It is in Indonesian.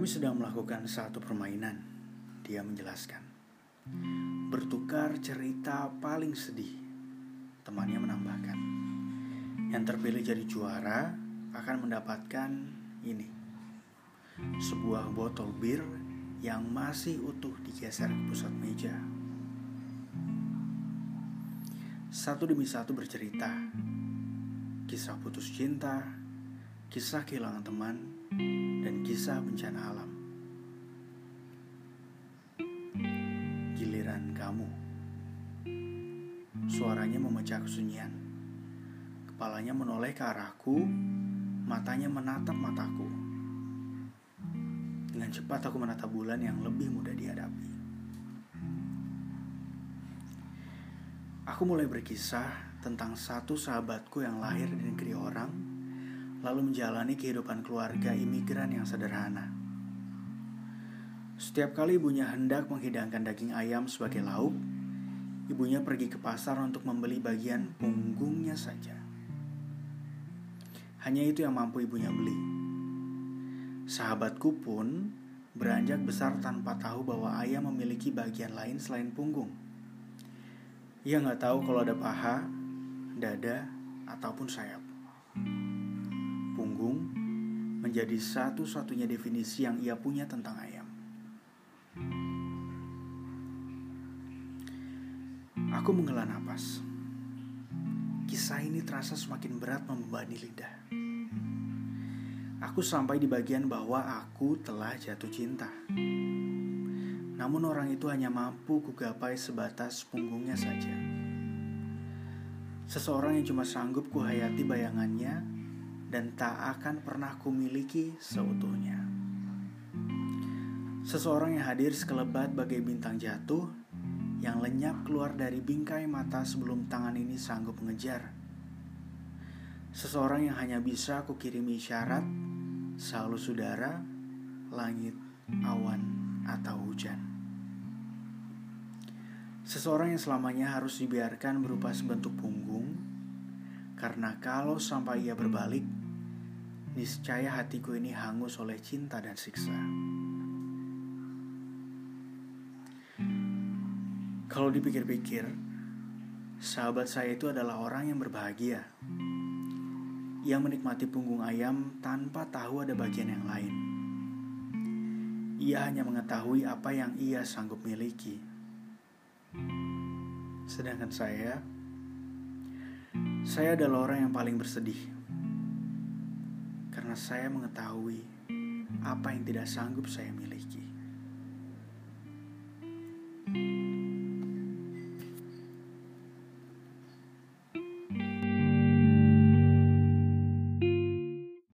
Kami sedang melakukan satu permainan, dia menjelaskan. Bertukar cerita paling sedih, temannya menambahkan. Yang terpilih jadi juara akan mendapatkan ini. Sebuah botol bir yang masih utuh digeser ke pusat meja. Satu demi satu bercerita. Kisah putus cinta, kisah kehilangan teman, dan kisah bencana alam. Giliran kamu. Suaranya memecah kesunyian. Kepalanya menoleh ke arahku, matanya menatap mataku. Dengan cepat aku menatap bulan yang lebih mudah dihadapi. Aku mulai berkisah tentang satu sahabatku yang lahir di negeri orang, lalu menjalani kehidupan keluarga imigran yang sederhana. Setiap kali ibunya hendak menghidangkan daging ayam sebagai lauk, ibunya pergi ke pasar untuk membeli bagian punggungnya saja. Hanya itu yang mampu ibunya beli. Sahabatku pun beranjak besar tanpa tahu bahwa ayam memiliki bagian lain selain punggung. Ia nggak tahu kalau ada paha, dada, ataupun sayap. Punggung menjadi satu-satunya definisi yang ia punya tentang ayam. Aku menghela napas. Kisah ini terasa semakin berat membebani lidah. Aku sampai di bagian bahwa aku telah jatuh cinta. Namun orang itu hanya mampu kugapai sebatas punggungnya saja. Seseorang yang cuma sanggup kuhayati bayangannya dan tak akan pernah kumiliki seutuhnya. Seseorang yang hadir sekelebat bagai bintang jatuh yang lenyap keluar dari bingkai mata sebelum tangan ini sanggup mengejar. Seseorang yang hanya bisa aku isyarat, selalu udara, langit, awan, atau hujan. Seseorang yang selamanya harus dibiarkan berupa sebentuk punggung, karena kalau sampai ia berbalik, niscaya hatiku ini hangus oleh cinta dan siksa. Kalau dipikir-pikir, sahabat saya itu adalah orang yang berbahagia. Ia menikmati punggung ayam tanpa tahu ada bagian yang lain. Ia hanya mengetahui apa yang ia sanggup miliki. Sedangkan saya, saya adalah orang yang paling bersedih karena saya mengetahui apa yang tidak sanggup saya miliki.